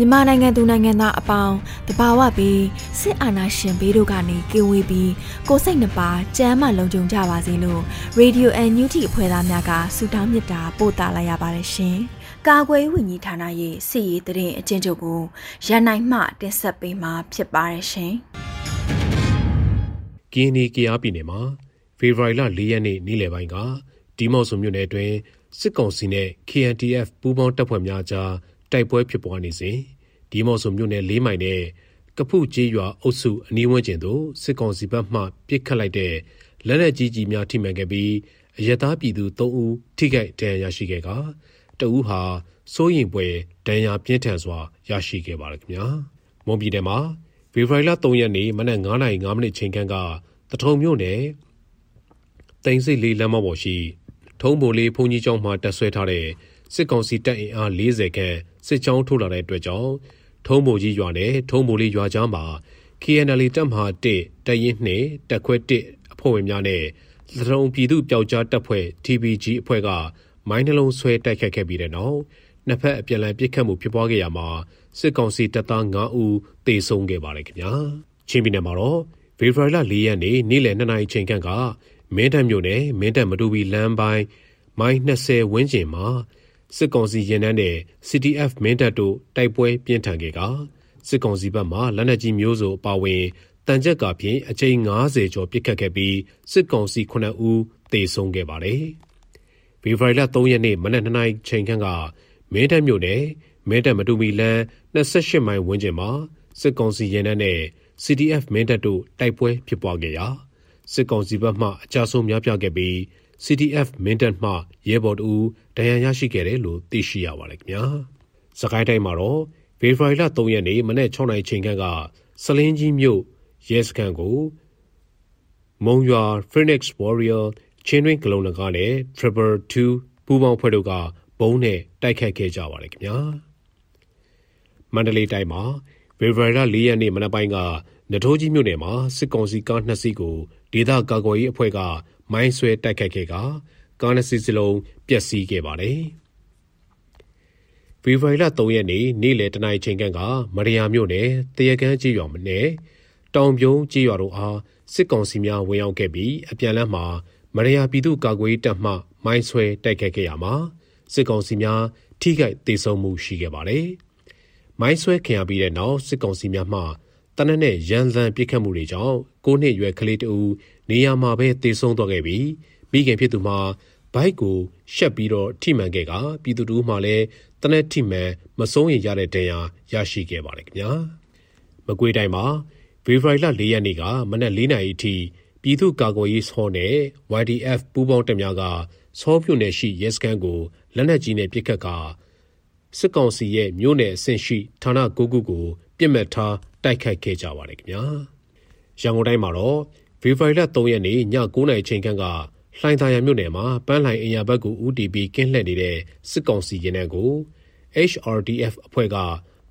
မြန်မာနိုင်ငံသူနိုင်ငံသားအပေါင်းတဘာဝပြီးစစ်အာဏာရှင်ဘေးတို့ကနေကင်းဝေးပြီးကိုစိတ်နှပါကြမ်းမှလုံခြုံကြပါစေလို့ Radio NUG အဖွဲ့သားများကဆုတောင်းမေတ္တာပို့သလာရပါတယ်ရှင်။ကာကွယ်ဝင်ကြီးဌာနရဲ့စစ်ရေးတရင်အကျဉ်းချုပ်ကိုရန်နိုင်မှတင်ဆက်ပေးမှာဖြစ်ပါတယ်ရှင်။ကင်းဒီကရားပြည်နယ်မှာဖေဖော်ဝါရီလ၄ရက်နေ့နေ့လယ်ပိုင်းကဒီမော့ဆိုမြို့နယ်အတွင်း စစ်ကောင်စီနဲ့ KNTF ပူးပေါင်းတပ်ဖွဲ့များကြား တိုက်ပွဲဖြစ်ပွားနေစဉ်ဒီမော့ဆိုမြို့နယ် ၄ မိုင်နဲ့ ကဖုကျေးရွာအုပ်စု အနီးဝန်းကျင်သို့ စစ်ကောင်စီဘက်မှ ပစ်ခတ်လိုက်တဲ့ လက်နက်ကြီးကြီးများ ထိမှန်ခဲ့ပြီး အရသာပြည်သူ ၃ ဦး ထိခိုက်ဒဏ်ရာရရှိခဲ့ကတဦးဟာ စိုးရင်ပွဲဒဏ်ရာပြင်းထန်စွာ ရရှိခဲ့ပါတယ်ခင်ဗျာ မွန်ပြည်နယ်မှာ ဖေဖော်ဝါရီလ3ရက်နေ့ မနက်9:05မိနစ်ချိန်ခန့်ကတထုံမြို့နယ်တိန်စိတ်လေးလမ်းမပေါ်ရှိ ထုံးဘိုလေးဘုံကြီးကျောင်းမှာတက်ဆွဲထားတဲ့စစ်ကောင်စီတပ်အင်အား40ခန့်စစ်ကြောင်းထိုးလာတဲ့အတွက်ကြောင့်ထုံးဘိုကြီးရွာနဲ့ထုံးဘိုလေးရွာကြားမှာ KNL တပ်မဟာ1တရင်နှင့်တက်ခွဲ1အဖွဲ့ဝင်များနဲ့သထုံပြည်သူပျောက်ကြားတပ်ဖွဲ့ TBG အဖွဲ့ကမိုင်းနှလုံးဆွဲတိုက်ခတ်ခဲ့ပြီးတဲ့နောက်နှစ်ဖက်အပြန်အလှန်ပစ်ခတ်မှုဖြစ်ပွားခဲ့ရမှာစစ်ကောင်စီတပ်သား9ဦးသေဆုံးခဲ့ပါတယ်ခင်ဗျာချင်းပြည်နယ်မှာတော့ဖေဖော်ဝါရီလ4ရက်နေ့နေ့လယ်2နာရီချိန်ခန့်က မင်းတပ်မြို့နယ်မင်းတပ်မတူပီလမ်းပိုင်းမိုင်း20ဝန်းကျင်မှာစစ်ကောင်စီရင်နှန်းတဲ့ CTF မင်းတပ်တို့တိုက်ပွဲပြင်းထန်ခဲ့ကစစ်ကောင်စီဘက်မှလက်နက်ကြီးမျိုးစုံအပါဝင်တန်ကြက်ကဖြင့်အကြိမ်90ကျော်ပစ်ခတ်ခဲ့ပြီးစစ်ကောင်စီ9ဦးသေဆုံးခဲ့ပါတယ်။ဖေဖော်ဝါရီလ3ရက်နေ့မနက်2နာရီချိန်ခန့်ကမင်းတပ်မြို့နယ်မင်းတပ်မတူမီလန်း28မိုင်ဝန်းကျင်မှာစစ်ကောင်စီရင်နှန်းတဲ့ CTF မင်းတပ်တို့တိုက်ပွဲဖြစ်ပွားခဲ့ရာ စစ်ကောင်စီဘက်မှအကြဆုံးများပြားခဲ့ပြီး CTF မင်းတပ်မှရဲဘော်တူဒဏ်ရာရရှိခဲ့တယ်လို့သိရှိရပါတယ်ခင်ဗျာ။စကိုင်းတိုင်းမှာတော့ဖေဖော်ဝါရီလ3ရက်နေ့မနေ့6နိုင်ချိန်ခန့်ကစလင်းကြီးမြို့ရဲစခန်းကိုမုံရွာ Phoenix Warrior ချင်းတွင်းကလုံလကားနဲ့ Triple 2ပူးပေါင်းဖွဲ့တို့ကဘုံနဲ့တိုက်ခတ်ခဲ့ကြပါတယ်ခင်ဗျာ။မန္တလေးတိုင်းမှာဖေဖော်ဝါရီလ4ရက်နေ့မနက်ပိုင်းကနထိုးကြီးမြို့နယ်မှာစစ်ကောင်စီကားနှစ်စီးကို ဒေသကာကွယ်ရေးအဖွဲ့က မိုင်းဆွဲတိုက်ခိုက်ခဲ့ကကားနှစ်စီးစလုံး ပျက်စီးခဲ့ပါတယ်။ဖေဖော်ဝါရီလ3ရက်နေ့ နေ့လယ်တနာရီချိန်ခန့်ကမရယာမြို့နယ်တရကန်းကြီးရွာမနယ်တောင်ပြုံးကြီးရွာတို့အား စစ်ကောင်စီများ ဝင်ရောက်ခဲ့ပြီး အပြန်လမ်းမှာမရယာပြည်သူ့ကာကွယ်ရေးတပ်မှ မိုင်းဆွဲတိုက်ခိုက်ခဲ့ရမှာ စစ်ကောင်စီများ ထိခိုက်ဒေဆုံးမှု ရှိခဲ့ပါတယ်။မိုင်းဆွဲခင်ရပြီးတဲ့နောက် စစ်ကောင်စီများမှ တနက်နဲ့ရန်လန်ပြစ်ခတ်မှုတွေကြောင့်၉နှစ်ရွယ်ကလေးတဦးနေရာမှာပဲသေဆုံးသွားခဲ့ပြီးမိခင်ဖြစ်သူမှာဘိုက်ကိုရှက်ပြီးတော့ထိမှန်ခဲ့ကပြည်သူတို့မှလည်းတနက်ထိမှန်မဆုံးရင်ရတဲ့ဒဏ်ရာရရှိခဲ့ပါတယ်ခင်ဗျာမကွေးတိုင်းမှာဖေဖော်ဝါရီလ၄ရက်နေ့ကမနက်၄နာရီအထိပြည်သူ့ကာကွယ်ရေးဆောနဲ့ YDF ပူးပေါင်းတပ်များကဆောပြုတ်နယ်ရှိရဲစခန်းကိုလက်နက်ကြီးနဲ့ပစ်ခတ်ကစစ်ကောင်စီရဲ့မြို့နယ်အဆင့်ရှိဌာန9ခုကို ပြစ်မှတ်ထားတိုက်ခိုက်ခဲ့ကြပါတယ်ခင်ဗျာရန်ကုန်တိုင်းမှာတော့ဖေဖော်ဝါရီလ3ရက်နေ့ည9:00နာရီချိန်ခန့်ကလှိုင်သာယာမြို့နယ်မှာပန်းလှိုင်အင်ယာဘက်ကိုဦးတည်ပြီးကင်းလှည့်နေတဲ့စစ်ကောင်စီရင်နှန်းကို HRDF အဖွဲ့က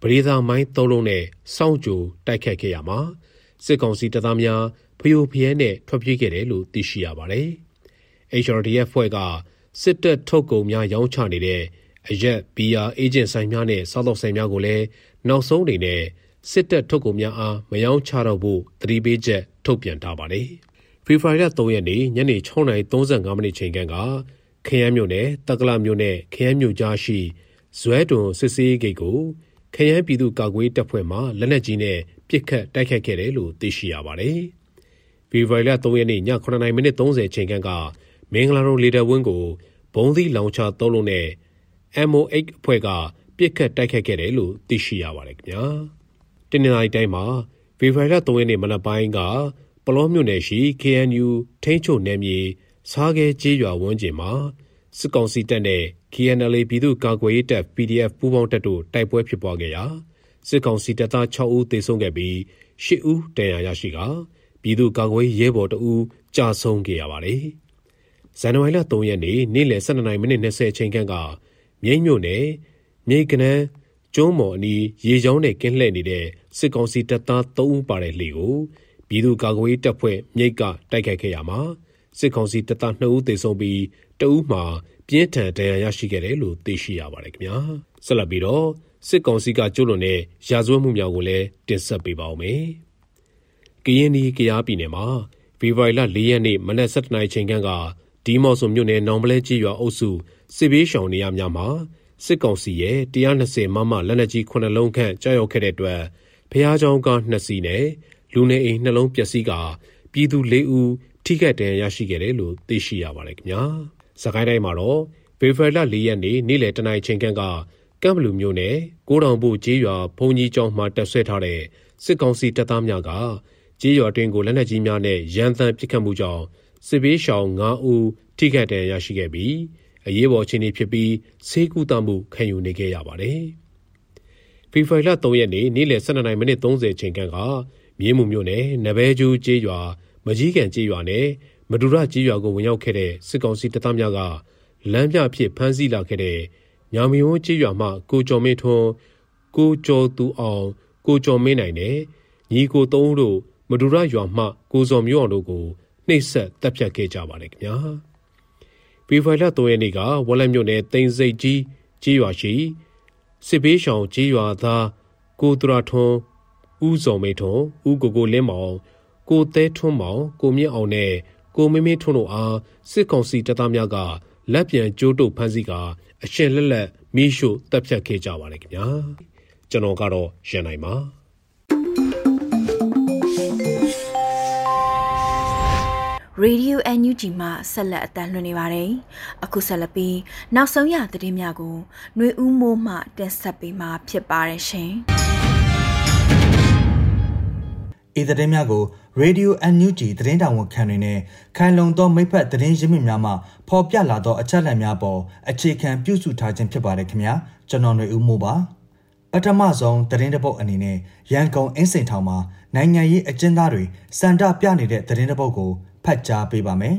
ပရိသာမိုင်းသုံးလုံးနဲ့စောင့်ကြိုတိုက်ခတ်ခဲ့ရမှာစစ်ကောင်စီတပ်သားများဖျို့ဖျဲနဲ့ထွက်ပြေးခဲ့တယ်လို့သိရှိရပါတယ်။ HRDF ဖွဲ့ကစစ်တပ်ထုတ်ကုန်များရောင်းချနေတဲ့အရက်ဘီယာအေဂျင့်ဆိုင်များနဲ့စားသောက်ဆိုင်များကိုလည်း နောက်ဆုံးအနေနဲ့စစ်တပ်ထုတ်ကုန်များအားမယောင်းချတော့ဖို့သတိပေးချက်ထုတ်ပြန်ထားပါတယ်။ဖေဖော်ဝါရီလ3ရက်နေ့ညနေ6:35မိနစ်ချိန်ကကခရမ်းမြို့နယ်တက္ကလမြို့နယ်ခရမ်းမြို့ကြားရှိဇွဲတွန်စစ်စေးဂိတ်ကိုခရမ်းပြည်သူ့ကာကွယ်တပ်ဖွဲ့မှလက်နက်ကြီးနဲ့ပစ်ခတ်တိုက်ခိုက်ခဲ့တယ်လို့သိရှိရပါတယ်။ဖေဖော်ဝါရီလ3ရက်နေ့ည9:30မိနစ်30ချိန်ခန့်ကမင်္ဂလာရုံလေတပ်ဝင်းကိုဘုံသီးလောင်ချသုံးလုံးနဲ့ MO8 အဖွဲ့က ပြစ်ခတ်တိုက်ခိုက်ခဲ့တယ်လို့သိရှိရပါတယ်ခင်ဗျာ။တင်းနေတိုင်းတိုင်းမှာဖေဖော်ဝါရီလ3ရက်နေ့မနက်ပိုင်းကပလောမြို့နယ်ရှိ KNU ထိန်းချုပ်နယ်မြေစားခဲကျေးရွာဝန်းကျင်မှာစစ်ကောင်စီတပ်နဲ့ KNLA ပြည်သူ့ကာကွယ်ရေးတပ် PDF ပူးပေါင်းတပ်တို့တိုက်ပွဲဖြစ်ပွားခဲ့ရာစစ်ကောင်စီတပ်သား6ဦးသေဆုံးခဲ့ပြီး10ဦးဒဏ်ရာရရှိကပြည်သူ့ကာကွယ်ရေးရဲဘော်2ဦးကြာဆုံးခဲ့ရပါတယ်။ဇန်နဝါရီလ3ရက်နေ့နေ့လယ်12:20မိနစ်20အချိန်ခန့်ကမြိတ်မြို့နယ် မြိတ်ကနန်းကျုံးမော်အနီးရေချောင်းနဲ့ကင်းလှည့်နေတဲ့စစ်ကောင်စီတပ်သား3ဦးပါတဲ့လှေကိုပြည်သူ့ကာကွယ်ရေးတပ်ဖွဲ့မြိတ်ကတိုက်ခိုက်ခဲ့ရမှာစစ်ကောင်စီတပ်သား2ဦးသေဆုံးပြီးတဦးမှာပြင်းထန်ဒဏ်ရာရရှိခဲ့တယ်လို့သိရှိရပါတယ်ခင်ဗျာဆက်လက်ပြီးတော့စစ်ကောင်စီကကျူးလွန်တဲ့ရာဇဝတ်မှုများကိုလည်းတင်ဆက်ပေးပါဦးမယ်ကရင်နီကရားပြည်နယ်မှာဖေဖော်ဝါရီလ4ရက်နေ့မနက်7:00နာရီချိန်ခန့်ကဒီမော့ဆိုမြို့နယ်နောင်ပလဲကြီးရွာအုပ်စုစစ်ဘေးရှောင်နေရများမှာ စစ်ကောင်စီရဲ့120မမလက်နက်ကြီး9လုံးခန့်ကြောက်ရောက်ခဲ့တဲ့အတွက်ဖះเจ้าက2စီးနဲ့လူနေအိမ်နှလုံးပျက်စီးကပြည်သူ၄ဦးထိခိုက်ဒဏ်ရာရရှိခဲ့တယ်လို့သိရှိရပါတယ်ခင်ဗျာ။စကိုင်းတိုင်းမှာတော့ဖေဖော်ဝါရီလ၄ရက်နေ့နေ့လယ်တနာရီချိန်ခန့်ကကမ်ဘလူမျိုးနယ်ကိုတောင်ပုကျေးရွာဘုံကြီးကျောင်းမှာတပ်ဆွဲထားတဲ့စစ်ကောင်စီတပ်သားများကကျေးရွာတွင်ကိုလက်နက်ကြီးများနဲ့ရန်တမ်းပစ်ခတ်မှုကြောင့်စစ်ဘေးရှောင်9ဦးထိခိုက်ဒဏ်ရာရရှိခဲ့ပြီး အရေးပေါ်အခြေအနေဖြစ်ပြီးဆေးကုသမှုခံယူနေခဲ့ရပါတယ်။ဖေဖော်ဝါရီလ3ရက်နေ့နေ့လယ်12:30မိနစ်30ချိန်ခန့်ကမြင်းမှုမြို့နယ်နဘဲကျူးကျေးရွာမကြီးကန်ကျေးရွာနဲ့မဒူရကျေးရွာကိုဝင်ရောက်ခဲ့တဲ့စစ်ကောင်စီတပ်သားများကလမ်းပြဖြစ်ဖမ်းဆီးလာခဲ့တဲ့ညာမီဝန်းကျေးရွာမှကိုကျော်မင်းထွန်းကိုကျော်သူအောင်ကိုကျော်မင်းနိုင်နဲ့ညီကိုသုံးတို့မဒူရရွာမှကိုစော်မျိုးအောင်တို့ကိုနှိပ်စက်တပ်ဖြတ်ခဲ့ကြပါတယ်ခင်ဗျာ။ ဖေဖော်ဝါရီလ3ရက်နေ့ကဝက်လက်မြို့နယ်တိန်စိတ်ကြီးကျေးရွာရှိစစ်ဘေးရှောင်ကျေးရွာသားကိုသူရထွန်းဦးစော်မေထွန်းဦးကိုကိုလင်းမောင်ကိုသဲထွန်းမောင်ကိုမြင့်အောင်နဲ့ကိုမင်းမင်းထွန်းတို့အားစစ်ကောင်စီတပ်သားများကလက်ပြန်ကျိုးတုပ်ဖမ်းဆီးကအရှင်လက်လက်မီးရှို့တပ်ဖြတ်ခဲ့ကြပါတယ်ခင်ဗျာကျွန်တော်ကတော့ရန်နိုင်ပါ ရေဒီယို NUG မှဆက်လက်အတန်းလွှင့်နေပါတယ်။အခုဆက်လက်ပြီးနောက်ဆုံးရသတင်းများကိုຫນွေဦးမိုးမှတင်ဆက်ပေးမှာဖြစ်ပါတယ်ရှင်။ဤသတင်းများကို Radio NUG သတင်းတောင်ဝန်ခံတွေနဲ့ခံလုံသောမိဖက်သတင်းရင်းမြစ်များမှဖော်ပြလာသောအချက်အလက်များပေါ်အခြေခံပြုစုထားခြင်းဖြစ်ပါတယ်ခင်ဗျာကျွန်တော်ຫນွေဦးမိုးပါပထမဆုံးသတင်းတပုတ်အနေနဲ့ရန်ကုန်အင်းစိန်ထောင်မှာနိုင်ငံရေးအကျဉ်းသားတွေစန္ဒပြနေတဲ့သတင်းတပုတ်ကို ဖတ်ကြားပေးပါမယ်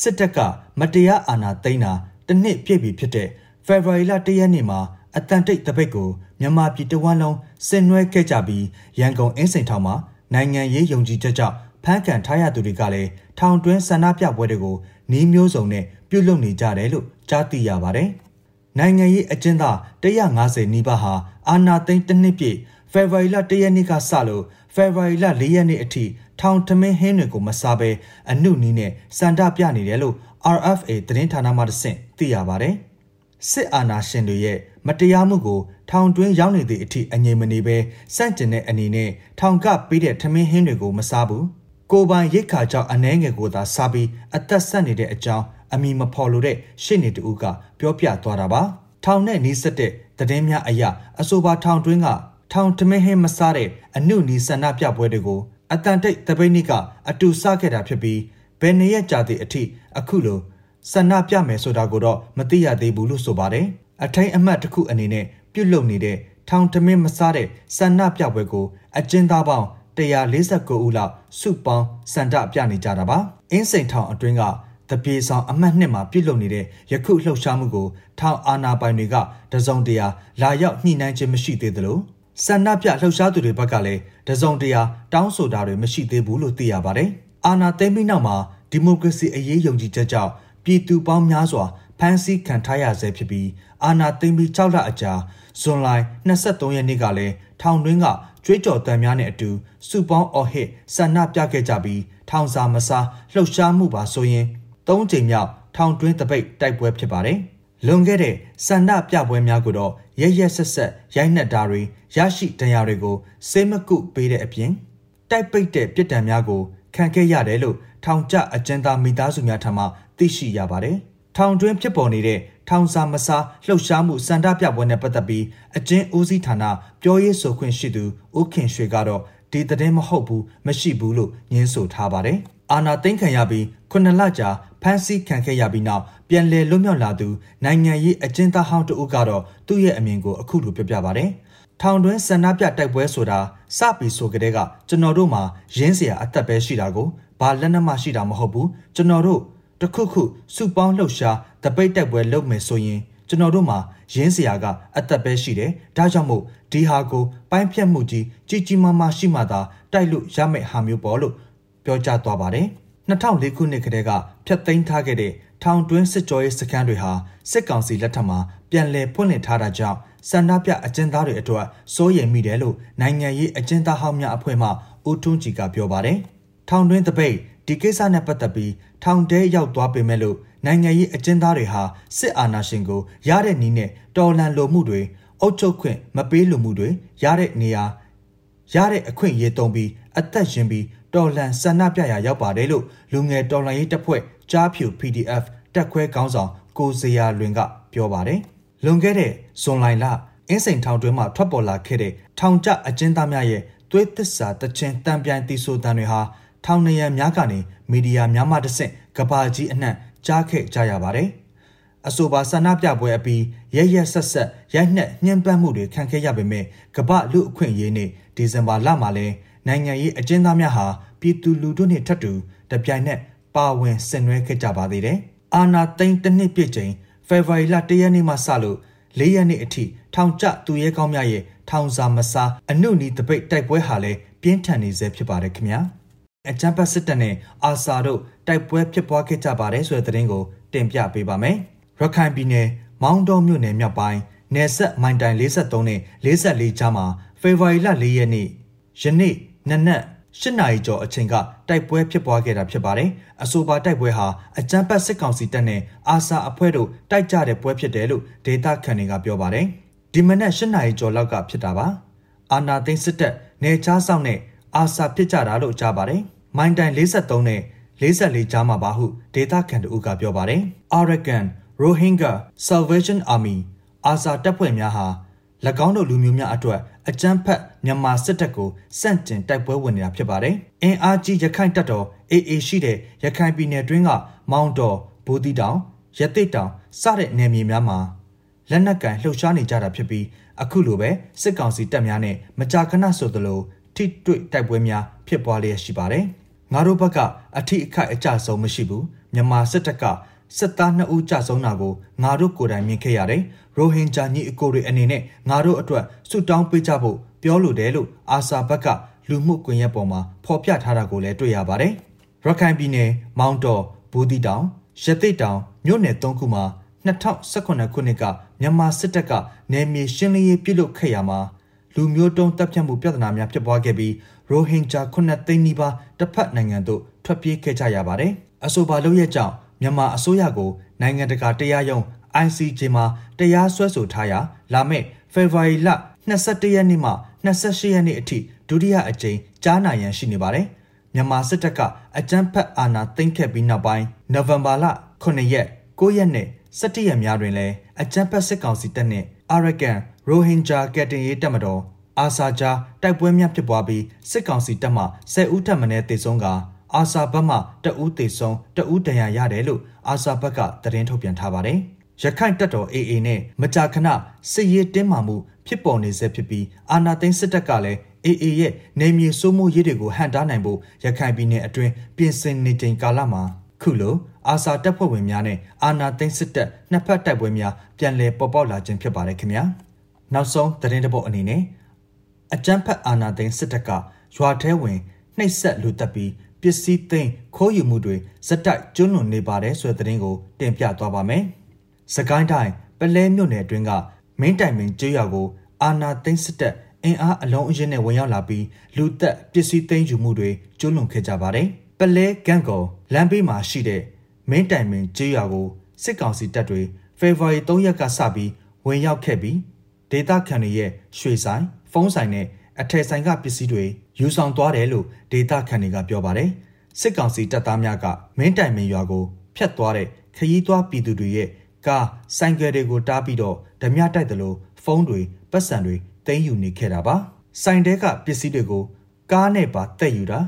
စစ်တပ်ကမတရားအာဏာသိမ်းတာတစ်နှစ်ပြည့်ပြီဖြစ်တဲ့ဖေဖော်ဝါရီလ၁ရက်နေ့မှာအတန်တိတ်တပိတ်ကိုမြန်မာပြည်တဝန်းလုံးဆင်နွှဲခဲ့ကြပြီးရန်ကုန်အင်းစိန်ထောင်မှာနိုင်ငံရေးယုံကြည်ချက်ကြောင့်ဖမ်းခံထားရသူတွေကလည်းထောင်တွင်းဆန္ဒပြပွဲတွေကိုနှီးမျိုးစုံနဲ့ပြုလုပ်နေကြတယ်လို့ကြားသိရပါတယ်။နိုင်ငံရေးအကျဉ်းသား150နီးပါးဟာအာဏာသိမ်းတစ်နှစ်ပြည့်ဖေဖော်ဝါရီလ1ရက်နေ့ကစလို့ ဖေဖော်ဝါရီလ4ရက်နေ့အထိထောင်ထမင်းဟင်းတွေကိုမစားဘဲအနုနီးနဲ့စန္ဒပြနေတယ်လို့ RFA သတင်းဌာနမှတဆင့်သိရပါတယ်။စစ်အာဏာရှင်တွေရဲ့မတရားမှုကိုထောင်တွင်းရောက်နေသည့်အထိအငြိမ်မနေဘဲစန့်ကျင်တဲ့အနေနဲ့ထောင်ကပေးတဲ့ထမင်းဟင်းတွေကိုမစားဘူးကိုပိုင်ရိတ်ခါကြောင့်အနှဲငယ်ကိုသာစားပြီးအသက်ဆက်နေတဲ့အကြောင်းအမိမဖော်လို့တဲ့ရှစ်နေတူကပြောပြသွားတာပါထောင်နဲ့နီးစပ်တဲ့သတင်းများအရာအဆိုပါထောင်တွင်းက ထောင်ထမင်းဟင်းမစားတဲ့အနုနီဆန္ဒပြပွဲတွေကိုအတန်တိတ်တပိတ်နိကအတူစခဲ့တာဖြစ်ပြီးဘယ်နေရကြသည့်အထိအခုလိုဆန္ဒပြမယ်ဆိုတာကိုတော့မသိရသေးဘူးလို့ဆိုပါတယ်အထိုင်အမှတ်တစ်ခုအနေနဲ့ပြုတ်လုံနေတဲ့ထောင်ထမင်းမစားတဲ့ဆန္ဒပြပွဲကိုအကျဉ်းသားပေါင်း149ဦးလောက်စုပေါင်းစန္ဒပြနေကြတာပါအင်းစိန်ထောင်အတွင်းကတပြေဆောင်အမှတ်နှစ်မှာပြုတ်လုံနေတဲ့ယခုလှုပ်ရှားမှုကိုထောင်အာဏာပိုင်တွေကတစုံတရာလာရောက်ညှိနှိုင်းခြင်းမရှိသေးသလို ဆန္ဒပြလှုပ်ရှားသူတွေဘက်ကလည်းတစုံတရာတောင်းဆိုတာတွေမရှိသေးဘူးလို့သိရပါတယ်အာဏာသိမ်းပြီးနောက်မှာဒီမိုကရေစီအရေးယုံကြည်ချက်ကြောင့်ပြည်သူပေါင်းများစွာဖမ်းဆီးခံထားရဆဲဖြစ်ပြီးအာဏာသိမ်းပြီး6လအကြာဇွန်လ23ရက်နေ့ကလည်းထောင်တွင်းကကြွေးကြော်တမ်းများနဲ့အတူစုပေါင်းအော်ဟစ်ဆန္ဒပြခဲ့ကြပြီးထောင်စာမစားလှုပ်ရှားမှုပါဆိုရင်၃ချိန်မြောက်ထောင်တွင်းတပိတ်တိုက်ပွဲဖြစ်ပါတယ်။လွန်ခဲ့တဲ့စန္ဒပြပွဲများကိုတော့ ရရက်ဆက်ဆက်ရိုက်နှက်တာတွေရရှိတရားတွေကိုစေမကုပေးတဲ့အပြင်တိုက်ပိတ်တဲ့ပြစ်ဒဏ်များကိုခံခဲ့ရတယ်လို့ထောင်ကျအကျဉ်းသားမိသားစုများထံမှသိရှိရပါတယ်။ထောင်တွင်းဖြစ်ပေါ်နေတဲ့ထောင်စာမစားလှုပ်ရှားမှုစန္ဒပြပွဲနဲ့ပတ်သက်ပြီးအကျဉ်းဦးစီးဌာနပြောရေးဆိုခွင့်ရှိသူဦးခင်ရွှေကတော့ ဒီသတင်းမဟုတ်ဘူးမရှိဘူးလို့ညင်းဆိုထားပါတယ်။အာနာသိမ့်ခံရပြီးခုနှစ်လကြာဖမ်းဆီးခံခဲ့ရပြီးနောက်ပြန်လည်လွတ်မြောက်လာသူနိုင်ငံရေးအကျဉ်းသားဟောင်းတဦးကတော့သူ့ရဲ့အမြင်ကိုအခုလိုပြောပြပါတယ်။ထောင်တွင်းဆန္ဒပြတိုက်ပွဲဆိုတာစပြီးဆိုကြတဲ့ကကျွန်တော်တို့မှာရင်းစရာအသက်ပဲရှိတာကိုဘာလက်နက်မှရှိတာမဟုတ်ဘူးကျွန်တော်တို့တခုခုစုပေါင်းလှုပ်ရှားတပိတ်တိုက်ပွဲလုပ်မယ်ဆိုရင် ကျွန်တော်တို့မှာရင်းစရာကအသက်ပဲရှိတယ်။ဒါကြောင့်မို့ဒီဟာကိုပိုင်းဖြတ်မှုကြီးကြီးကြီးမားမားရှိမှသာတိုက်လို့ရမယ့်ဟာမျိုးပေါ့လို့ပြောကြားသွားပါတယ်။2004ခုနှစ်ကတည်းကဖျက်သိမ်းထားခဲ့တဲ့ထောင်တွင်းစစ်ကြောရေးစခန်းတွေဟာစစ်ကောင်စီလက်ထက်မှာပြန်လည်ဖွင့်လှစ်ထားတာကြောင့်စန္ဒပြအကျဉ်းသားတွေအတွက်စိုးရိမ်မိတယ်လို့နိုင်ငံရေးအကျဉ်းသားဟောင်းများအဖွဲ့မှဦးထွန်းကြည်ကပြောပါတယ်။ထောင်တွင်းတပိတ် ဒီကိစ္စနဲ့ပတ်သက်ပြီးထောင်ထဲရောက်သွားပေမဲ့လို့နိုင်ငံရေးအကျဉ်းသားတွေဟာစစ်အာဏာရှင်ကိုရတဲ့နည်းနဲ့တော်လှန်လိုမှုတွေအုပ်ချုပ်ခွင့်မပေးလိုမှုတွေရတဲ့နေရာရတဲ့အခွင့်အရေးတုံးပြီးအသက်ရှင်ပြီးတော်လှန်ဆန္ဒပြရာရောက်ပါတယ်လို့လူငယ်တော်လှန်ရေးတပ်ဖွဲ့ကြားဖြူ PDF တက်ခွဲခေါင်းဆောင်ကိုစရာလွင်ကပြောပါတယ်။လွန်ခဲ့တဲ့ဇွန်လလအင်းစိန်ထောင်တွင်းမှာထွက်ပေါ်လာခဲ့တဲ့ထောင်ကျအကျဉ်းသားများရဲ့သွေးသစ္စာတချင်းတံပြိုင်တီဆိုတန်တွေဟာ ထောင်နေရများကနေမီဒီယာများမှတဆင့်ကဘာကြီးအနှံ့ကြားခဲ့ကြရပါတယ်။အဆိုပါဆန္ဒပြပွဲအပြီးရရက်ဆက်ဆက်ရိုက်နှက်ညှဉ်းပန်းမှုတွေခံခဲ့ရပေမဲ့ကပလူအခွင့်အရေးနေ့ဒီဇင်ဘာလမှာလဲနိုင်ငံရေးအကျဉ်းသားများဟာပြည်သူလူထုနှင့်ထပ်တူတပြိုင်နက်ပါဝင်ဆင်နွှဲခဲ့ကြပါသေးတယ်။အာနာသိန်းတစ်နှစ်ပြည့်ချိန်ဖေဖော်ဝါရီလ၁ရက်နေ့မှစလို့၄ရက်နေ့အထိထောင်ကျသူရဲကောင်းများရဲ့ထောင်စာမစားအနုနီတပိတ်တိုက်ပွဲဟာလည်းပြင်းထန်နေစေဖြစ်ပါတယ်ခင်ဗျာ။ အကြမ်းဖက်စစ်တပ်နဲ့အာဆာတို့တိုက်ပွဲဖြစ်ပွားခဲ့ကြပါတယ်ဆိုတဲ့သတင်းကိုတင်ပြပေးပါမယ်။ရခိုင်ပြည်နယ်မောင်းတောမြို့နယ်မြောက်ပိုင်းနယ်ဆက်မိုင်တိုင်53နဲ့44ကြားမှာဖေဖော်ဝါရီလ4ရက်နေ့ယနေ့နနက်၈နာရီကျော်အချိန်ကတိုက်ပွဲဖြစ်ပွားခဲ့တာဖြစ်ပါတယ်။အဆိုပါတိုက်ပွဲဟာအကြမ်းဖက်စစ်ကောင်စီတပ်နဲ့အာဆာအဖွဲ့တို့တိုက်ကြတဲ့ပွဲဖြစ်တယ်လို့ဒေတာခန်တွေကပြောပါတယ်။ဒီမနက်၈နာရီကျော်လောက်ကဖြစ်တာပါ။အာနာသိန်းစစ်တပ်နေချားဆောင်နဲ့အာဆာဖြစ်ကြတာလို့ကြားပါတယ်။ မိုင်တိုင်43နဲ့44ကြားမှာပါဟုဒေတာခန်တူကပြောပါတယ်။ Arakan Rohingya Salvation Army အာဇာတပ်ဖွဲ့များဟာ၎င်းတို့လူမျိုးများအတွက်အကြမ်းဖက်မြန်မာစစ်တပ်ကိုစန့်ကျင်တိုက်ပွဲဝင်နေတာဖြစ်ပါတယ်။အင်အားကြီးရခိုင်တပ်တော် AA ရှိတဲ့ရခိုင်ပြည်နယ်တွင်းကမောင်တော်ဘူတီတောင်ရတိတ်တောင်စတဲ့နယ်မြေများမှာလက်နက်ကန်လှုပ်ရှားနေကြတာဖြစ်ပြီးအခုလိုပဲစစ်ကောင်စီတပ်များနဲ့မကြာခဏဆိုသလိုထိတွေ့တိုက်ပွဲများဖြစ်ပွားလျက်ရှိပါတယ်။ ငါတို့ဘက်ကအထိအခိုက်အကျဆုံးမရှိဘူးမြန်မာစစ်တပ်ကစစ်သား2ဦးကြဆုံးတာကိုငါတို့ကိုယ်တိုင်မြင်ခဲ့ရတယ်ရိုဟင်ဂျာညီအကိုတွေအနေနဲ့ငါတို့အတွက်ဆုတောင်းပေးကြဖို့ပြောလိုတယ်လို့အာဆာဘက်ကလူမှုကွန်ရက်ပေါ်မှာဖော်ပြထားတာကိုလည်းတွေ့ရပါတယ်ရခိုင်ပြည်နယ်မောင်တော်ဘူးတီတောင်ရသိတောင်မြို့နယ်၃ခုမှာ2018ခုနှစ်ကမြန်မာစစ်တပ်ကနယ်မြေရှင်းလင်းရေးပြုလုပ်ခဲ့ရမှာလူမျိုးတုံးတပ်ဖြတ်မှုပြဿနာများဖြစ်ပွားခဲ့ပြီး ရိုဟင်ဂျာ9သိန်းနီးပါးတစ်ဖက်နိုင်ငံသို့ထွက်ပြေးခဲ့ကြရပါတယ်။အဆိုပါလုပ်ရကြောင်းမြန်မာအစိုးရကိုနိုင်ငံတကာတရားရုံး ICJ မှာတရားစွဲဆိုထားရာလာမယ့်ဖေဖော်ဝါရီလ22ရက်နေ့မှ28ရက်နေ့အထိဒုတိယအကြိမ်ကြားနာရန်ရှိနေပါတယ်။မြန်မာစစ်တပ်ကအကြမ်းဖက်အာဏာသိမ်းခဲ့ပြီးနောက်ပိုင်းနိုဝင်ဘာလ9ရက်9ရက်နဲ့17ရက်များတွင်လည်းအကြမ်းဖက်စစ်ကောင်စီတပ်နှင့်အာရကန်ရိုဟင်ဂျာကက်တင်ရေးတပ်မတော် အာဆာဂျာတိုက်ပွဲများဖြစ်ပွားပြီးစစ်ကောင်စီတပ်မှ10ဦးထပ်မံတေဆုံးကအာဆာဘက်မှတအူးတေဆုံးတအူးဒဏ်ရာရတယ်လို့အာဆာဘက်ကသတင်းထုတ်ပြန်ထားပါတယ်။ရခိုင်တပ်တော် AA နဲ့မကြာခဏစစ်ရေးတင်းမာမှုဖြစ်ပေါ်နေစေဖြစ်ပြီးအာနာသိန်းစစ်တပ်ကလည်း AA ရဲ့နေမြေစိုးမိုးရေးတွေကိုဟန်တားနိုင်ဖို့ရခိုင်ပြည်နယ်အတွင်းပြင်ဆင်နေချိန်ကာလမှာခုလိုအာဆာတပ်ဖွဲ့ဝင်များနဲ့အာနာသိန်းစစ်တပ်နှစ်ဖက်တိုက်ပွဲများပြန်လည်ပေါ်ပေါက်လာခြင်းဖြစ်ပါတယ်ခင်ဗျာ။နောက်ဆုံးသတင်းတပုတ်အနေနဲ့ အကြမ်းဖက်အာဏာသိမ်းစစ်တပ်ကရွာထဲဝင်နှိပ်စက်လူတက်ပြီးပစ္စည်းသိမ်းခိုးယူမှုတွေဇက်တိုက်ကျွလွန်နေပါတယ်ဆိုတဲ့သတင်းကိုတင်ပြသွားပါမယ်။စကိုင်းတိုင်းပလဲမြို့နယ်အတွင်းကမင်းတိုင်မင်းကျေးရွာကိုအာဏာသိမ်းစစ်တပ်အင်အားအလုံးအရင်နဲ့ဝင်ရောက်လာပြီးလူသက်ပစ္စည်းသိမ်းယူမှုတွေကျွလွန်ခဲ့ကြပါတယ်။ပလဲကန့်ကောလမ်းဘေးမှာရှိတဲ့မင်းတိုင်မင်ကျေးရွာကိုစစ်ကောင်စီတပ်တွေဖေဖော်ဝါရီ3ရက်ကစပြီးဝင်ရောက်ခဲ့ပြီးဒေသခံတွေရဲ့ရွှေဆိုင် ဖုန်းဆိုင်နဲ့အထည်ဆိုင်ကပစ္စည်းတွေယူဆောင်သွားတယ်လို့ဒေသခံတွေကပြောပါတယ်စစ်ကောင်စီတပ်သားများကမင်းတိုင်မင်ရွာကိုဖျက်သွားတဲ့ခရီးသွားပြည်သူတွေရဲ့ကားဆိုင်ကယ်တွေကိုတားပြီးတော့ဓမြတိုက်တယ်လို့ဖုန်းတွေပတ်စံတွေတင်းယူနေခဲ့တာပါဆိုင်တဲကပစ္စည်းတွေကိုကားနဲ့ပါတက်ယူတာ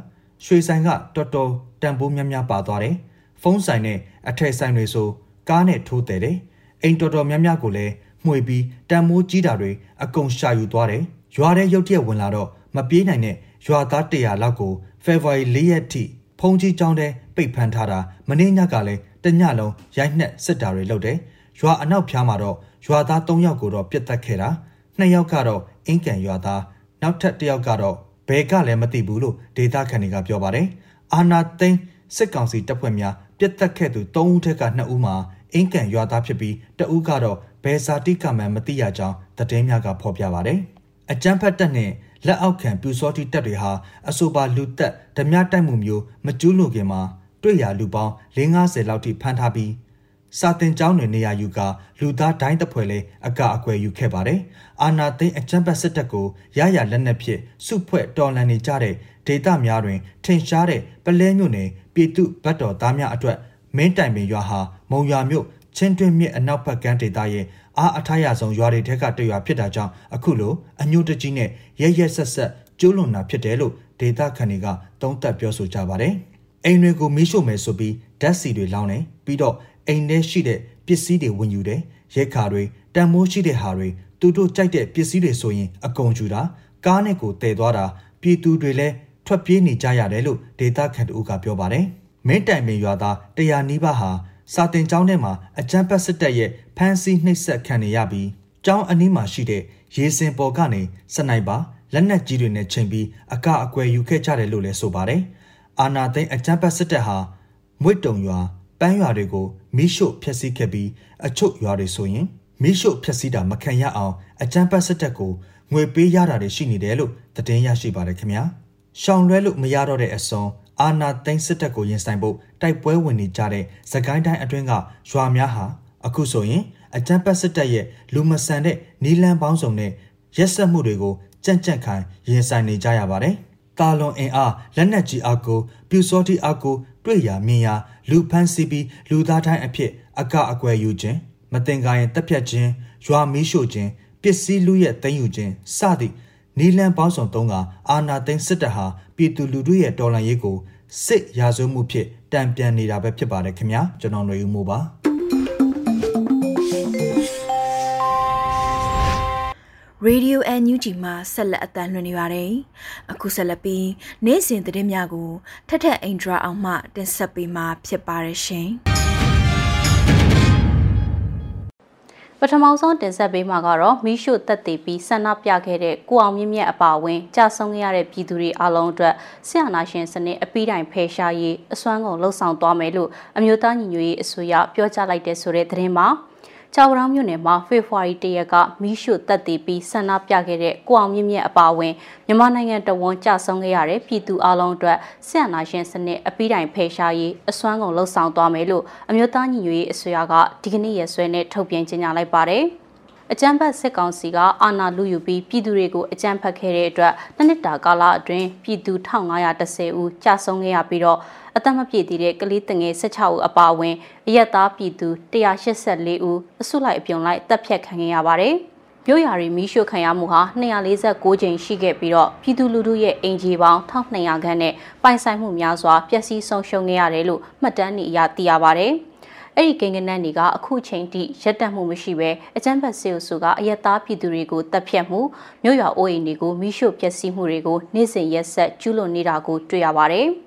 ရွှေဆိုင်ကတော်တော်တန်ဖိုးများများပါသွားတယ်ဖုန်းဆိုင်နဲ့အထည်ဆိုင်တွေဆိုကားနဲ့ထိုးတယ်တယ်အိမ်တော်တော်များများကိုလည်းမှွေပြီးတန်မိုးကြီးတာတွေအကုန်ရှာယူသွားတယ် ရွာထဲရုတ်တရက်ဝင်လာတော့မပြေးနိုင်တဲ့ရွာသား100လောက်ကိုဖေဖော်ဝါရီ၄ရက်ထိဖုန်ကြီးကျောင်းထဲပိတ်ဖမ်းထားတာမနေ့ညကလည်းတညလုံးရိုက်နှက်စစ်တာတွေလုပ်တယ်ရွာအနောက်ဖျားမှာတော့ရွာသား3ယောက်ကိုတော့ပြစ်တက်ခဲ့တာ2ယောက်ကတော့အင်းကန်ရွာသားနောက်ထပ်1ယောက်ကတော့ဘယ်ကလည်းမသိဘူးလို့ဒေသခံတွေကပြောပါတယ်အာနာသိန်းစစ်ကောင်စီတပ်ဖွဲ့များပြစ်တက်ခဲ့သူ3ဦးထက်က2ဦးမှာအင်းကန်ရွာသားဖြစ်ပြီးတဦးကတော့ဘယ်စာတိကမှန်မသိရကြောင်းသတင်းများကဖော်ပြပါတယ်။ အကြမ်းဖက်တပ်နဲ့လက်အောက်ခံပြူစောတိတပ်တွေဟာအဆိုပါလူသက်ဓမြတိုက်မှုမျိုးမကျူးလွန်ခင်မှာတွေ့ရလူပေါင်း50လောက်ထိဖမ်းထားပြီးစာတင်ကျောင်းတွေနေရာယူကလူသားဒိုင်းတပွဲလဲအကအကွယ်ယူခဲ့ပါတယ်။အာနာသိန်းအကြမ်းဖက်စစ်တပ်ကိုရရလက်နက်ဖြင့်စုဖွဲ့တော်လှန်နေကြတဲ့ဒေသများတွင်ထင်ရှားတဲ့ပလဲမြို့နယ်ပြည်သူဗတ်တော်သားများအတွက်မင်းတိုင်ပင်ရွာဟာမုံရွာမြို့ချင်းတွင်းမြစ်အနောက်ဘက်ကမ်းဒေသရဲ့ အားအထားရဆုံးရွာတွေထက်ကတရွာဖြစ်တာကြောင့်အခုလိုအညိုတကြီးနဲ့ရဲရဲဆက်ဆက်ကျိုးလွန်တာဖြစ်တယ်လို့ဒေသခံတွေကသုံးသပ်ပြောဆိုကြပါတယ်။အိမ်တွေကိုမီးရှို့မယ်ဆိုပြီးဓာတ်စီတွေလောင်းတယ်ပြီးတော့အိမ်ထဲရှိတဲ့ပစ္စည်းတွေဝင်ယူတယ်ရဲခါတွေတန်မိုးရှိတဲ့ဟာတွေသူတို့ကြိုက်တဲ့ပစ္စည်းတွေဆိုရင်အကုန်ယူတာကားနဲ့ကိုတည်သွားတာပြည်သူတွေလည်းထွက်ပြေးနေကြရတယ်လို့ဒေသခံတို့ကပြောပါတယ်။မင်းတိုင်ပင်ရွာသားတရားနီးပါးဟာ စာတင်ကျောင်းထဲမှာအကြမ်းဖက်စစ်တပ်ရဲ့ဖမ်းဆီးနှိပ်စက်ခံနေရပြီးကျောင်းအနီးမှာရှိတဲ့ရေစင်ပေါ်ကနေစနိုက်ပါလက်နက်ကြီးတွေနဲ့ချိန်ပြီးအကအကွယ်ယူခဲ့ကြတယ်လို့လည်းဆိုပါတယ်။အာနာသိန်းအကြမ်းဖက်စစ်တပ်ဟာမွေတုံရွာပန်းရွာတွေကိုမိရှို့ဖျက်ဆီးခဲ့ပြီးအချုပ်ရွာတွေဆိုရင်မိရှို့ဖျက်ဆီးတာမခံရအောင်အကြမ်းဖက်စစ်တပ်ကိုငွေပေးရတာတွေရှိနေတယ်လို့သတင်းရရှိပါတယ်ခင်ဗျာ။ရှောင်လွဲလို့မရတော့တဲ့အစုံအာနာသိန်းစစ်တပ်ကိုရင်ဆိုင်ဖို့ တိုက်ပွဲဝင်နေကြတဲ့သကိုင်းတိုင်းအတွင်းကရွာများဟာအခုဆိုရင်အကြမ်းဖက်စစ်တပ်ရဲ့လူမဆန်တဲ့နီလန်ပေါင်းစုံနဲ့ရက်ဆက်မှုတွေကိုကြန့်ကြန့်ခိုင်ရင်ဆိုင်နေကြရပါတယ်။တာလွန်အင်အားလက်နက်ကြီးအားကိုပြူစောတိအားကိုတွေ့ရမြင်ရလူဖမ်းဆီးပြီးလူသားတိုင်းအဖြစ်အကအကွယ်ယူခြင်းမတင်ကားရင်တက်ဖြတ်ခြင်းရွာမီးရှို့ခြင်းပစ္စည်းလူရဲ့တင်ယူခြင်းစသည့်နီလန်ပေါင်းစုံသုံးကအာနာသိန်းစစ်တပ်ဟာပြည်သူလူထုရဲ့တော်လှန်ရေးကို စစ်ရာဇဝမှုဖြစ်တံပြန်နေတာပဲဖြစ်ပါတယ်ခင်ဗျာကျွန်တော်ຫນွေဦးမိုးပါရေဒီယို NUG မှာဆက်လက်အသံလွှင့်နေပါတယ်။အခုဆက်လက်ပြီးနေ့စဉ်သတင်းများကိုထထအင်ဒရာအောင်မှတင်ဆက်ပေးမှာဖြစ်ပါတယ်ရှင်။ ပထမဆုံးတင်ဆက်ပေးမှာကတော့မိရှုတက်တည်ပြီးဆန္ဒပြခဲ့တဲ့ကိုအောင်မြင့်မြတ်အပါအဝင်ကြာဆုံးခဲ့ရတဲ့ပြည်သူတွေအလုံးအတွက်ဆရာနာရှင်စနစ်အပိတိုင်ဖယ်ရှားရေးအစွမ်းကုန်လှုံ့ဆော်သွားမယ်လို့အမျိုးသားညီညွတ်ရေးအစိုးရပြောကြားလိုက်တဲ့ဆိုတဲ့သတင်းမှာ ကြောက်ရောင်းမြို့နယ်မှာဖေဖော်ဝါရီတရက်ကမီးရှို့တပ်တည်ပြီးဆန္ဒပြခဲ့တဲ့ကိုအောင်မြင့်မြတ်အပါအဝင်မြန်မာနိုင်ငံတဝန်ကြဆုံးခဲ့ရတဲ့ပြည်သူအလုံးအတွက်ဆရာနာရှင်စနစ်အပိတိုင်ဖယ်ရှားရေးအစွမ်းကုန်လှုံ့ဆော်သွားမယ်လို့အမျိုးသားညီညွတ်ရေးအစိုးရကဒီကနေ့ရက်စွဲနဲ့ထုတ်ပြန်ကြေညာလိုက်ပါတယ်။ အကြမ်းဖက်စစ်ကောင်စီကအာဏာလုယူပြီးပြည်သူတွေကိုအကြမ်းဖက်ခဲ့တဲ့အတွက်နှစ်နှစ်တာကာလအတွင်းပြည်သူ1510ဦးကြာဆုံးခဲ့ရပြီးတော့အသက်မပြည့်သေးတဲ့ကလေးတငယ်16ဦးအပါအဝင်အရက်သားပြည်သူ184ဦးအစုလိုက်အပြုံလိုက်တပ်ဖြတ်ခံခဲ့ရပါတယ်။မြို့ရာရီမီးရှို့ခံရမှုဟာ246ကြိမ်ရှိခဲ့ပြီးတော့ပြည်သူလူထုရဲ့အင်ဂျီပေါင်း1200ခန့်နဲ့ပိုင်ဆိုင်မှုများစွာပျက်စီးဆုံးရှုံးခဲ့ရတယ်လို့မှတ်တမ်းတွေအရသိရပါတယ်။ အဲ့ဒီကိန်းဂဏန်းတွေကအခုချိန်ထိရက်တက်မှုမရှိဘဲအကြမ်းဖက်စေအုပ်စုကအယက်သားပြည်သူတွေကိုတပ်ဖြတ်မှုမြို့ရွာအိုးအိမ်တွေကိုမိရှို့ပျက်စီးမှုတွေကိုနေ့စဉ်ရက်ဆက်ကျူးလွန်နေတာကိုတွေ့ရပါတယ်။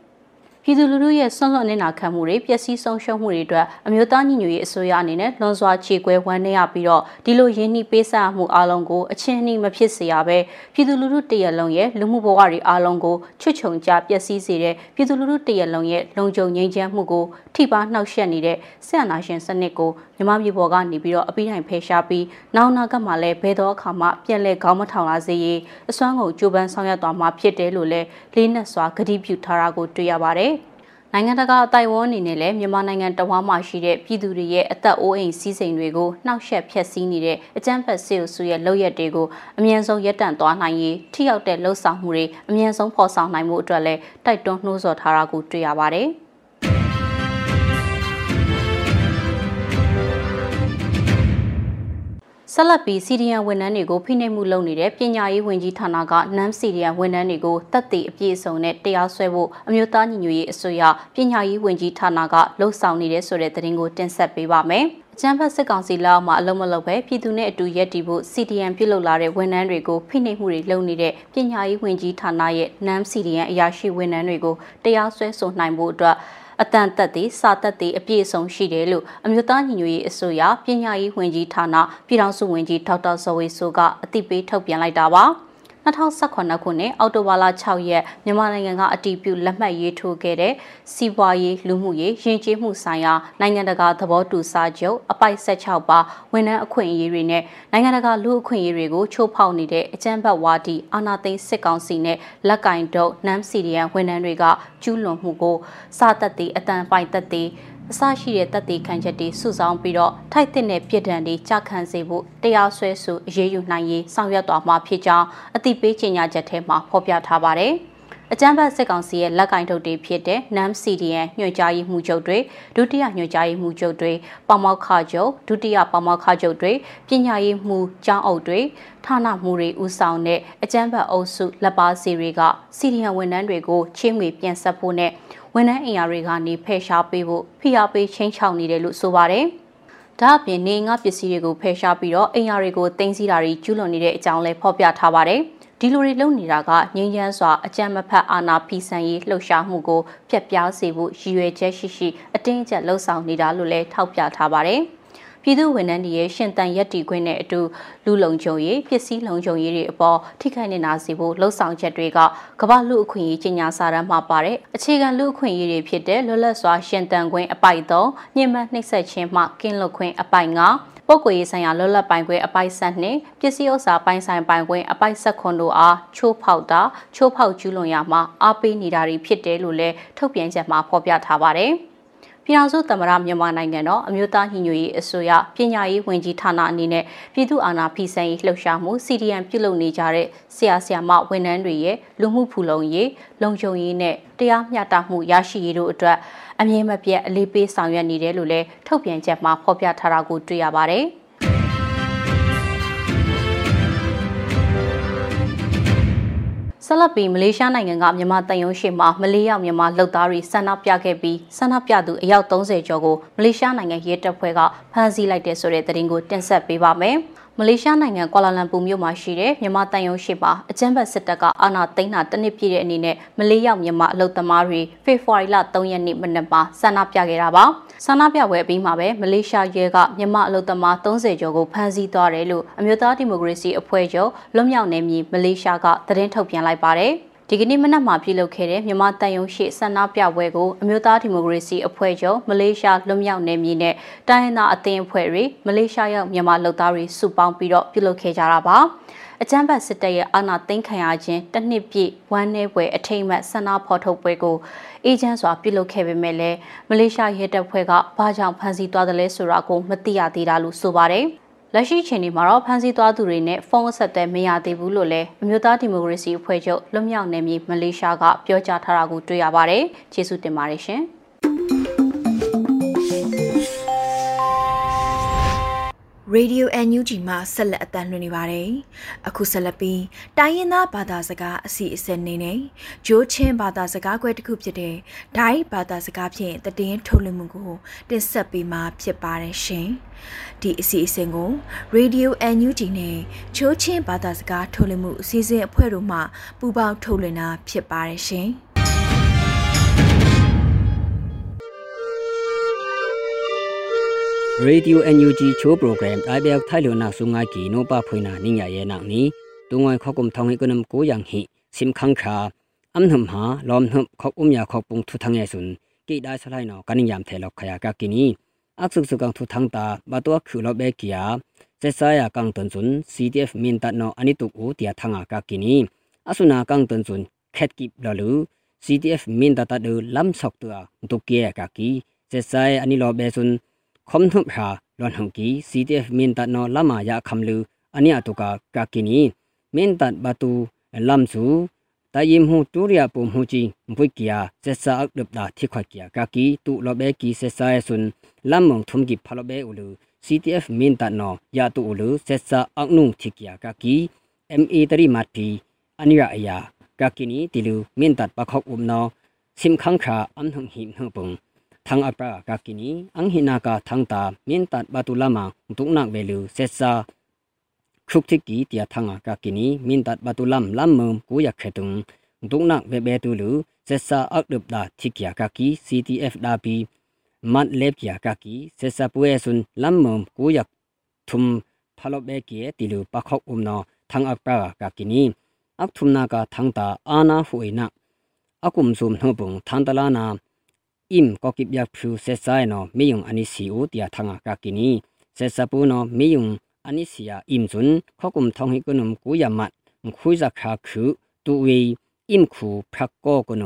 ပြည်သူလူထုရဲ့ဆွန့်လွတ်နေတာခံမှုတွေပျက်စီးဆုံးရှုံးမှုတွေအတွက်အမျိုးသားညီညွတ်ရေးအစိုးရအနေနဲ့လွန်စွာခြေကွဲဝမ်းနည်းရပြီးတော့ဒီလိုရင်းနှီးပေးဆပ်မှုအလုံးကိုအချင်းနှီးမဖြစ်စေရပဲပြည်သူလူထုတရက်လုံးရဲ့လူမှုဘဝတွေအလုံးကိုချွတ်ချုံကြပျက်စီးစေတဲ့ပြည်သူလူထုတရက်လုံးရဲ့လုံခြုံငြိမ်းချမ်းမှုကိုထိပါနှောက်ယှက်နေတဲ့ဆက်အနာရှင်စနစ်ကိုမြမပြည်ပေါ်ကနေပြီးတော့အပိတိုင်းဖယ်ရှားပြီးနောက်နာကမှလည်းဘယ်တော့အခါမှပြန်လဲခေါင်းမထောင်လာစေရေးအစွမ်းကုန်ကြိုးပမ်းဆောင်ရွက်သွားမှာဖြစ်တယ်လို့လည်းလေးနက်စွာကတိပြုထားတာကိုတွေ့ရပါတယ်။ နိုင်ငံတကာအတိုင်ဝန်းအနေနဲ့လည်းမြန်မာနိုင်ငံတဝမ်းမှာရှိတဲ့ပြည်သူတွေရဲ့အသက်အိုးအိမ်စီးစိမ်တွေကိုနှောက်ယှက်ဖျက်ဆီးနေတဲ့အကြမ်းဖက်စစ်အုပ်စုရဲ့လုပ်ရက်တွေကိုအမြန်ဆုံးရပ်တန့်သွားနိုင်ရေးထိရောက်တဲ့လှုပ်ဆောင်မှုတွေအမြန်ဆုံးဖော်ဆောင်နိုင်မှုအတွက်လည်းတိုက်တွန်းနှိုးဆော်ထားတာကိုတွေ့ရပါတယ်။ ဆက်လက်ပြီးစီဒီယန်ဝန်ထမ်းတွေကိုဖိနှိပ်မှုလုပ်နေတဲ့ပညာရေးဝန်ကြီးဌာနကနမ်စီဒီယန်ဝန်ထမ်းတွေကိုတပ်တည်အပြည့်အစုံနဲ့တရားစွဲဖို့အမျိုးသားညီညွတ်ရေးအစိုးရပညာရေးဝန်ကြီးဌာနကလှုံ့ဆော်နေတဲ့ဆိုတဲ့သတင်းကိုတင်ဆက်ပေးပါမယ်။အကြံဖတ်စစ်ကောင်စီလက်မှာအလုံးမလုံးပဲပြည်သူနဲ့အတူရက်တည်ဖို့ CDN ပြုလုပ်လာတဲ့ဝန်ထမ်းတွေကိုဖိနှိပ်မှုတွေလုပ်နေတဲ့ပညာရေးဝန်ကြီးဌာနရဲ့နမ် CDN အရာရှိဝန်ထမ်းတွေကိုတရားစွဲဆိုနိုင်ဖို့အတွက် အတန်တက်သည်စာတက်သည်အပြည့်အစုံရှိတယ်လို့အမျိုးသားညီညွတ်ရေးအစိုးရပညာရေးဝန်ကြီးဌာနပြည်ထောင်စုဝန်ကြီးဒေါက်တာဇော်ဝေဆိုကအသိပေးထုတ်ပြန်လိုက်တာပါ 2018ခုနှစ်အောက်တိုဘာလ6ရက်မြန်မာနိုင်ငံကအတည်ပြုလက်မှတ်ရေးထိုးခဲ့တဲ့စီးပွားရေးလူမှုရေးယဉ်ကျေးမှုဆိုင်ရာနိုင်ငံတကာသဘောတူစာချုပ်အပိုက်16ပါဝန်ထမ်းအခွင့်အရေးတွေနဲ့နိုင်ငံတကာလူအခွင့်အရေးတွေကိုချိုးဖောက်နေတဲ့အကြမ်းဖက်ဝါဒီအာဏာသိမ်းစစ်ကောင်စီနဲ့လက်ကင်တုတ်နမ်စီဒီယန်ဝန်ထမ်းတွေကကျူးလွန်မှုကိုစာသက်တည်အတန်ပိုင်သက်တည် အစရှိတဲ့တပ်သေးခံချက်တွေစုဆောင်းပြီးတော့ထိုက်တဲ့ပြစ်ဒဏ်တွေကြခံစေဖို့တရားစွဲဆိုအရေးယူနိုင်ရေးဆောင်ရွက်သွားမှာဖြစ်ကြောင်းအသိပေးကြေညာချက်ထဲမှာဖော်ပြထားပါတယ်။ အကြမ်းဖက်စစ်ကောင်စီရဲ့လက်ကင်ထုတ်တွေဖြစ်တဲ့ NAM CDN ညွှန်ကြားရေးမှူးချုပ်တွေဒုတိယညွှန်ကြားရေးမှူးချုပ်တွေပေါမောက်ခချုပ်ဒုတိယပေါမောက်ခချုပ်တွေပညာရေးမှူးကျောင်းအုပ်တွေဌာနမှူးတွေဦးဆောင်တဲ့အကြမ်းဖက်အုပ်စုလက်ပါစီတွေက CDN ဝန်ထမ်းတွေကိုချင်းငွေပြန်ဆက်ဖို့နဲ့ဝန်ထမ်းအင်အားတွေကနေဖယ်ရှားပေးဖို့ဖိအားပေးချင်းချောက်နေတယ်လို့ဆိုပါတယ်။ဒါအပြင်နေငါပစ္စည်းတွေကိုဖယ်ရှားပြီးတော့အင်အားတွေကိုတင်စီတာတွေကျူးလွန်နေတဲ့အကြောင်းလည်းဖော်ပြထားပါတယ်။ ဒီလိုတွေလုပ်နေတာကငြိမ်းချမ်းစွာအကြမ်းမဖက်အာဏာဖီဆန်ရေးလှုပ်ရှားမှုကိုဖျက်ပြားစေဖို့ရည်ရွယ်ချက်ရှိရှိအတင်းအကျပ်လှုံ့ဆော်နေတာလို့လည်းထောက်ပြထားပါတယ်။ပြည်သူဝန်ထမ်းတွေရဲ့ရှင်တန်ရက်တီခွင့်နဲ့အတူလူလုံခြုံရေးပစ္စည်းလုံခြုံရေးတွေအပေါ်ထိခိုက်နေတာစီဖို့လှုံ့ဆော်ချက်တွေကကမ္ဘာလူအခွင့်အရေးကြီးညာစာတမ်းမှာပါတဲ့အခြေခံလူအခွင့်အရေးတွေဖြစ်တဲ့လွတ်လပ်စွာရှင်တန်ခွင့်အပိုက်3ညှဉ်းပန်းနှိပ်စက်ခြင်းမှကင်းလွတ်ခွင့်အပိုက်9 ပုတ်ကွေရေးဆိုင်ရာလွတ်လပ်ပိုင်ခွင့်အပိုက်ဆက်နှင့်ပစ္စည်းဥစ္စာပိုင်ဆိုင်ပိုင်ခွင့်အပိုက်ဆက်ခွန်တို့အားချိုးဖောက်တာချိုးဖောက်ကျူးလွန်ရမှာအားပေးနေတာတွေဖြစ်တယ်လို့လည်းထုတ်ပြန်ချက်မှာဖော်ပြထားပါတယ်။ ပြည်ထောင်စုသမ္မတမြန်မာနိုင်ငံတော်အမျိုးသားညီညွတ်ရေးအစိုးရပညာရေးဝန်ကြီးဌာနအနေနဲ့ပြည်သူ့အာဏာဖီဆန်ရေးလှုပ်ရှားမှု CDM ပြုလုပ်နေကြတဲ့ဆရာဆရာမဝန်ထမ်းတွေရဲ့လူမှုဖူလုံရေးလုံခြုံရေးနဲ့တရားမျှတမှုရရှိရေးတို့အတွက်အမြင့်မပြတ်အလေးပေးဆောင်ရွက်နေတယ်လို့လည်းထုတ်ပြန်ချက်မှာဖော်ပြထားတာကိုတွေ့ရပါတယ်။ ဆက်လက်ပြီးမလေးရှားနိုင်ငံကမြန်မာတန်ယုံရှိမှာမလေးရောက်မြန်မာလုပ်သားတွေဆန္ဒပြခဲ့ပြီးဆန္ဒပြသူအယောက်30ကျော်ကိုမလေးရှားနိုင်ငံရဲတပ်ဖွဲ့ကဖမ်းဆီးလိုက်တဲ့ဆိုတဲ့သတင်းကိုတင်ဆက်ပေးပါမယ်။ မလေးရှားနိုင်ငံကွာလာလမ်ပူမြို့မှာရှိတဲ့မြန်မာတန်ယုံရှိပါအကြမ်းဖက်စစ်တပ်ကအာဏာသိမ်းတာတနစ်ပြည့်တဲ့အနေနဲ့မလေးရောက်မြန်မာအလုပ်သမားတွေဖေဖော်ဝါရီလ3ရက်နေ့မနက်မှာဆန္ဒပြခဲ့တာပါဆန္ဒပြပွဲအပြီးမှာပဲမလေးရှားရဲကမြန်မာအလုပ်သမား30ကျော်ကိုဖမ်းဆီးသွားတယ်လို့အမျိုးသားဒီမိုကရေစီအဖွဲ့ချုပ်လွတ်မြောက်နယ်မြေမလေးရှားကသတင်းထုတ်ပြန်လိုက်ပါတယ်။ ဒီကနေ့မနက်မှာပြုလုပ်ခဲ့တဲ့မြန်မာတန်ယုံရှိဆန္ဒပြပွဲကိုအမျိုးသားဒီမိုကရေစီအဖွဲ့ချုပ်မလေးရှားလွတ်မြောက်နယ်မြေနဲ့တိုင်းရင်းသားအသင်းအဖွဲ့တွေမလေးရှားရောက်မြန်မာလုပ်သားတွေစုပေါင်းပြီးတော့ပြုလုပ်ခဲ့ကြတာပါအကြမ်းဖက်စစ်တပ်ရဲ့အာဏာသိမ်းခံရခြင်းတစ်နှစ်ပြည့်ဝမ်းနည်းပွဲအထိမ်းအမှတ်ဆန္ဒဖော်ထုတ်ပွဲကိုအေဂျင့်စွာပြုလုပ်ခဲ့ပေမဲ့လည်းမလေးရှားရဲတပ်ဖွဲ့ကဘာကြောင့်ဖမ်းဆီးသွားတယ်လဲဆိုတာကိုမသိရသေးတာလို့ဆိုပါတယ်။ လက်ရှိချိန်ဒီမှာတော့ဖမ်းဆီးသွားသူတွေနဲ့ဖုန်းအဆက်အသွယ်မရသေးဘူးလို့လည်းအမျိုးသားဒီမိုကရေစီအဖွဲ့ချုပ်လွတ်မြောက်နယ်မြေမလေးရှားကပြောကြားထားတာကိုတွေ့ရပါတယ်။ကျေးဇူးတင်ပါတယ်ရှင်။ Radio NUG မှာဆက်လက်အသံလွှင့်နေပါတယ်။အခုဆက်လက်ပြီးတိုင်းရင်းသားဘာသာစကားအစီအစဉ်နေနဲ့ဂျိုးချင်းဘာသာစကားခွဲတစ်ခုဖြစ်တဲ့ဒိုင်းဘာသာစကားဖြင့်တည်င်းထုတ်လွှင့်မှုကိုတင်ဆက်ပေးမှာဖြစ်ပါတယ်ရှင်။ဒီအစီအစဉ်ကို Radio NUG နဲ့ဂျိုးချင်းဘာသာစကားထုတ်လွှင့်မှုအစီအစဉ်အဖွဲ့တို့မှပူးပေါင်းထုတ်လွှင့်တာဖြစ်ပါတယ်ရှင်။ Radio NUG Cho program ai bel thailo na sunga ki no pa phoina ni nya ye na ni tungoi khokum thong econom ko yang hi sim khang kha am nhum ha lom nhum khok um ya khok pung thu thang ye sun ki dai salai no kaning yam the lok khaya ka kini ak suk suk ang thu thang ta ba to khu lo be kia se sa ya kang ton chun cdf min ta no ani tu u tia thanga ka kini asuna kang ton chun khet ki lo lu CTF min ta ta du lam sok tu tu ke ka ki se sai ani lo be sun khom thup ha lon hong ki CTF min ta no lama ya kham lu ani atuka ka ki ni min ta ba tu lam su ta yim hu tu ria pu hu chi mpui kia se sa ak dup da thi khwa kia ka ki tu lo be ki se sa sun lam mong thum ki phalo be ulu CTF min ta no ya tu ulu se sa ak nu thi kia ka ki MA ตรีมาทีอันยาอายากากินีติลูมินตัดปะขอกอุมนอสิมขังขาอันหงหิมหงปง ทางอัปรากากินีอังหินากาทางตามินตัดบาตุลามาตุกนักเบลูเซซาครุกทิกีเตียทางกากินีมินตัดบาตุลัมลัมมมกูอยากเขตุงตุกนักเบเบตุลูเซซาอักดบดาทิกยากากี CTF ดาปีมัดเล็บยากากีเซซาปุเอซุนลัมมมกูอยากทุมพาลเบเกียติลูปะขอกอุมนอทางอัปรากากินีอักทุมนากาทางตาอานาหุยนักอากุมซุมหบุงทางตลานา อิมก็กิบยักพูเซซายนอไม่ยงอันนี้สิอุตยาทางกากินีเซซาปูนอไม่ยงอันนี้เสียอิมจุนข้อกุมทองให้กุนมกุยามัดคุยจักขาคือตุเวอิมคูพรักก็กุน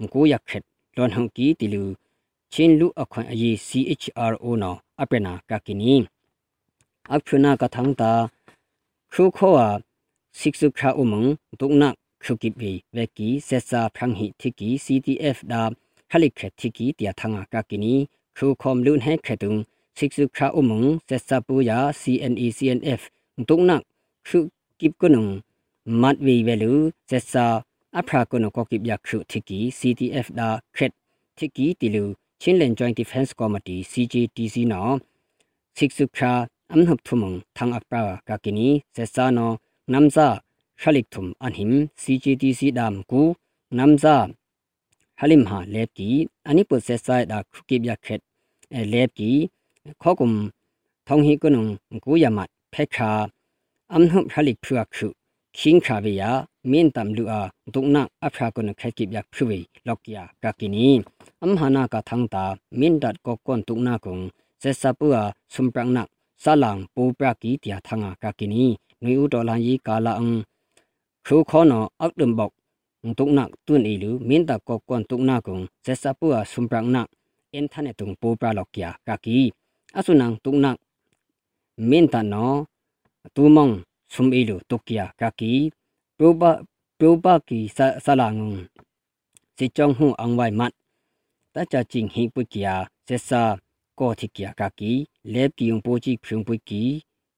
มกุยาเข็ดลอนหังกีติลูชินลุอควันอยี CHRO นออเปนากากินีอักพุนากาทางตาครูข้อสิกสุคราอุมงตุกนักคุกิบวีเวกีเซซาพรังหิทิกี CTF ด ခလိခက်တိကီတျာထငါကကိနီခူခ ோம் လုန်ဟဲခဲတုံစိကစုခါအုံမုံဆက်စပူယာ CNE CNF တုံနခုကိပကနုံမတ်ဝီဝဲလူဆက်စာအဖရာကနကောကိပယခုတိကီ CTF ဒါခက်တိကီတီလူချင်းလန် Joint Defense Committee CJTC နော်စိကစုခါအမ်နုပ်ထုမုံသံအပရာကကိနီဆက်စာနော်နမ်ဇာခလိကထုမအန်ဟင် CJTC ဒမ်ကူနမ်ဇာ ဟလိမဟာလေပကီအနိပုစေဆိုင်ဒါခုကိဗျခက်လေပကီခောကုမ်ထောင်ဟီကနုံကူယမတ်ဖက်ခာအမ်ဟုဟလိဖျာခုခိင်ခါဗေယမင်းတမ်လူအာဒုကနာအဖရာကနခက်ကိဗျခုဝေလောက်ကီယာကကိနီအမ်ဟာနာကသန်တာမင်းဒတ်ကောကွန်ဒုကနာကုံစေစပူအာစုံပရန်နာဆလံပူပရကီတယာသငါကကိနီနွေဦးတော်လန်ကြီးကာလာအံခူခောနောအောက်တမ်ဘောက် တုံနာတွန်အီလူမင်းတကောကွန်တုံနာကုံဇက်ဆပူအဆုံပရန်နာအင်ထနေတုံပူပရာလောက်ကီကာကီအဆုနန်တုံနာမင်းတနောတူမောင်ဆုံအီလူတုကီကာကီပူပပူပကီဆလာငုံစီချောင်းဟုအန်ဝိုင်မတ်တချာချင်းဟိပုကီယာဇက်ဆာကောတိကီကာကီလေပီယုံပိုချိဖြုံပုကီ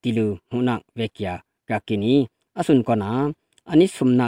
တီလူဟုနာဝက်ကီကာကီနီအဆုန်ကနာအနိစုံနာ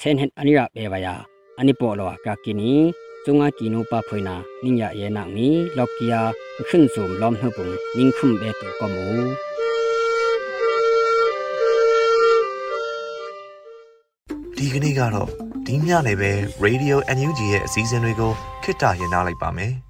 ရင်ပိုင်နက်ပေါ်ဝိုင်တွန်းလော့ကေကကီအဆုနာငရင်ပိုင်နက်စွန်ဆန်ဟက်အနိရပေဝယာအနိပေါ်လောကကီနီစုံငါကီနိုပါဖွေနာနိညာယေနာမီလော့ကီယာခွန်းစုံလောမ်နှပုန်နင်းခုမ်ဘေတူကမူဒီကနေ့ကတော့ဒီညနေပဲ Radio NUG ရဲ့အစည်းအဝေးကိုခਿੱတရရနိုင်ပါမယ်။